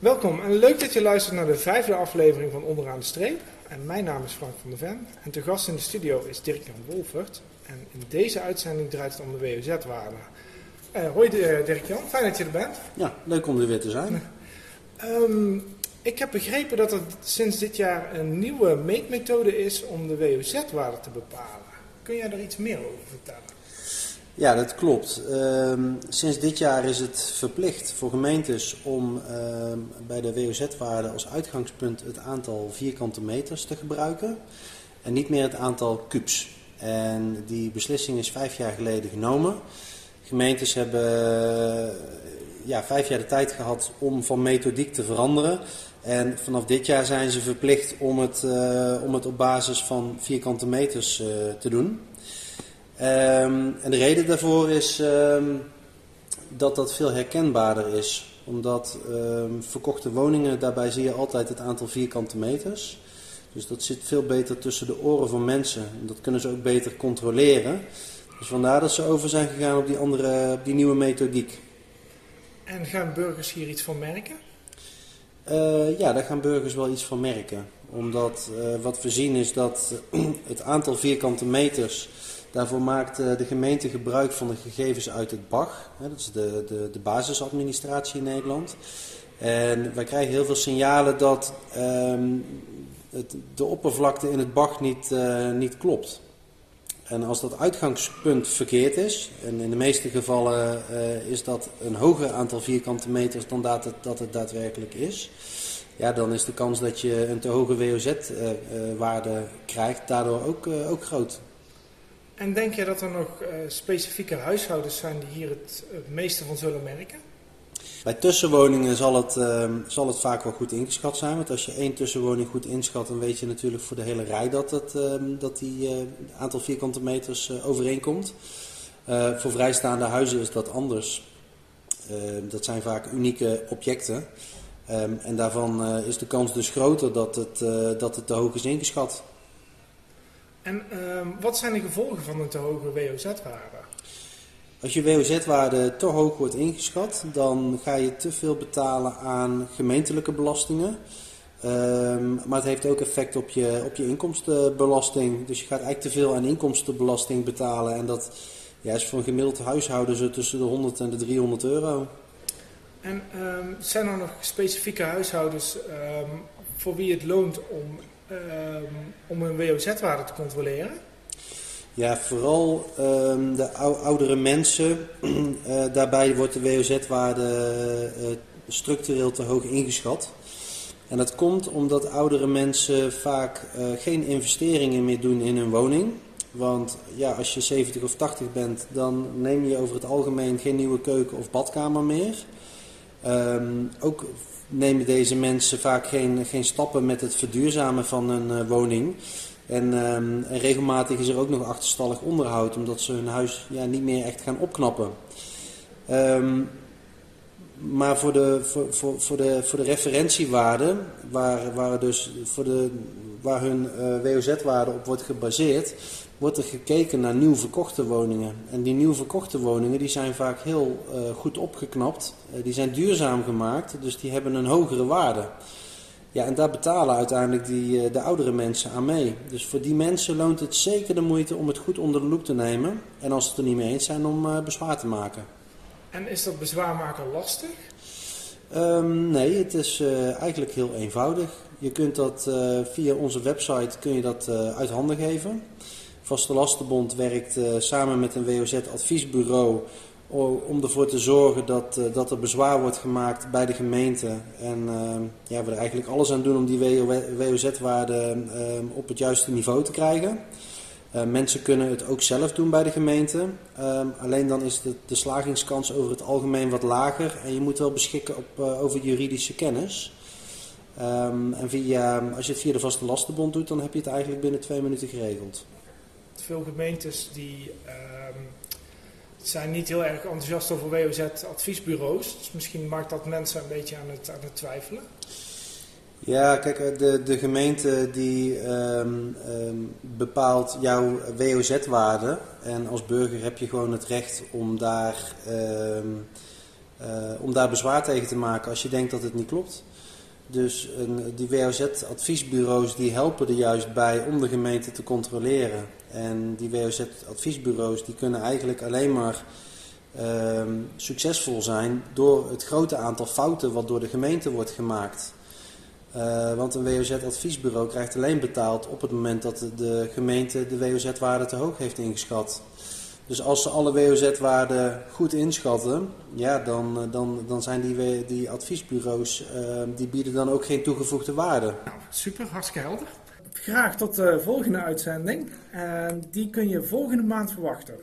Welkom en leuk dat je luistert naar de vijfde aflevering van Onderaan de Streep. En mijn naam is Frank van der Ven en te gast in de studio is Dirk-Jan Wolfert. En in deze uitzending draait het om de WOZ-waarde. Uh, hoi eh, Dirk-Jan, fijn dat je er bent. Ja, leuk om er weer te zijn. Ehm, ik heb begrepen dat er sinds dit jaar een nieuwe meetmethode is om de WOZ-waarde te bepalen. Kun jij daar iets meer over vertellen? Ja, dat klopt. Ehm, sinds dit jaar is het verplicht voor gemeentes om ehm, bij de WOZ-waarde als uitgangspunt het aantal vierkante meters te gebruiken en niet meer het aantal kubus. En die beslissing is vijf jaar geleden genomen. Gemeentes hebben ja, vijf jaar de tijd gehad om van methodiek te veranderen. En vanaf dit jaar zijn ze verplicht om het, eh, om het op basis van vierkante meters uh, te doen. Um, en de reden daarvoor is um, dat dat veel herkenbaarder is. Omdat um, verkochte woningen, daarbij zie je altijd het aantal vierkante meters. Dus dat zit veel beter tussen de oren van mensen. En dat kunnen ze ook beter controleren. Dus vandaar dat ze over zijn gegaan op die, andere, op die nieuwe methodiek. En gaan burgers hier iets van merken? Uh, ja, daar gaan burgers wel iets van merken. Omdat uh, wat we zien is dat het aantal vierkante meters Daarvoor maakt eh, de gemeente gebruik van de gegevens uit het BAG. Dat is de, de, de basisadministratie in Nederland. En wij krijgen heel veel signalen dat um, het, de oppervlakte in het BAG niet, uh, niet klopt. En als dat uitgangspunt verkeerd is, en in de meeste gevallen uh, is dat een hoger aantal vierkante meters dan dat het, dat het daadwerkelijk is, ja, dan is de kans dat je een te hoge WOZ-waarde krijgt daardoor ook, ook groot. En denk je dat er nog uh, specifieke huishoudens zijn die hier het, meeste van zullen merken? Bij tussenwoningen zal het, uh, zal het vaak wel goed ingeschat zijn. Want als je één tussenwoning goed inschat, dan weet je natuurlijk voor de hele rij dat, het, uh, dat die uh, aantal vierkante meters overeenkomt. voor vrijstaande huizen is dat anders. dat zijn vaak unieke objecten. En daarvan is de kans dus groter dat het, dat het te hoog is ingeschat. En uh, wat zijn de gevolgen van een te hoge WOZ-waarde? Als je WOZ-waarde te hoog wordt ingeschat, dan ga je te veel betalen aan gemeentelijke belastingen. Um, maar het heeft ook effect op je, op je inkomstenbelasting. Dus je gaat eigenlijk te veel aan inkomstenbelasting betalen. En dat ja, is voor een gemiddeld huishouden zo tussen de 100 en de 300 euro. En um, zijn er nog specifieke huishoudens um, voor wie het loont om um, om een WOZ-waarde te controleren? Ja, vooral um, de oudere mensen. uh, daarbij wordt de WOZ-waarde uh, structureel te hoog ingeschat. En dat komt omdat oudere mensen vaak uh, geen investeringen meer doen in hun woning. Want ja, als je 70 of 80 bent, dan neem je over het algemeen geen nieuwe keuken of badkamer meer. Um, ook nemen deze mensen vaak geen, geen stappen met het verduurzamen van hun uh, woning. En, um, regelmatig is er ook nog achterstallig onderhoud, omdat ze hun huis ja, niet meer echt gaan opknappen. Um, maar voor de, voor, voor, voor, de, voor de referentiewaarde, waar, waar, dus voor de, waar hun uh, WOZ-waarde op wordt gebaseerd, wordt er gekeken naar nieuw verkochte woningen. En die nieuw verkochte woningen die zijn vaak heel uh, goed opgeknapt. Uh, die zijn duurzaam gemaakt, dus die hebben een hogere waarde. Ja, en daar betalen uiteindelijk die, de oudere mensen aan mee. Dus voor die mensen loont het zeker de moeite om het goed onder de loep te nemen. En als ze het er niet mee eens zijn, om bezwaar te maken. En is dat bezwaar maken lastig? Um, nee, het is eigenlijk heel eenvoudig. Je kunt dat via onze website kun je dat uit handen geven. Vaste Lastenbond werkt samen met een WOZ-adviesbureau om ervoor te zorgen dat, dat er bezwaar wordt gemaakt bij de gemeente. En uh, ja, we er eigenlijk alles aan doen om die WOZ-waarde op het juiste niveau te krijgen. Mensen kunnen het ook zelf doen bij de gemeente. alleen dan is de, de, slagingskans over het algemeen wat lager. En je moet wel beschikken op, over juridische kennis. Um, en via, als je het via de Vaste Lastenbond doet, dan heb je het eigenlijk binnen twee minuten geregeld veel gemeentes die um, zijn niet heel erg enthousiast over WOZ-adviesbureaus. Dus misschien maakt dat mensen een beetje aan het, aan het twijfelen. Ja, kijk, eh, de, de gemeente die um, um, bepaalt jouw WOZ-waarde. En als burger heb je gewoon het recht om daar, uh, om daar bezwaar tegen te maken als je denkt dat het niet klopt. Dus een, die WOZ-adviesbureaus die helpen er juist bij om de gemeente te controleren. En die WOZ-adviesbureaus die kunnen eigenlijk alleen maar ehm, succesvol zijn door het grote aantal fouten wat door de gemeente wordt gemaakt. Uh, want een WOZ-adviesbureau krijgt alleen betaald op het moment dat de gemeente de WOZ-waarde te hoog heeft ingeschat. Dus als ze alle WOZ-waarden goed inschatten, ja, dan, eh, dan, dan zijn die, die adviesbureaus, uh, die bieden dan ook geen toegevoegde waarde. Nou, super, hartstikke helder. Graag tot de volgende uitzending. En die kun je volgende maand verwachten.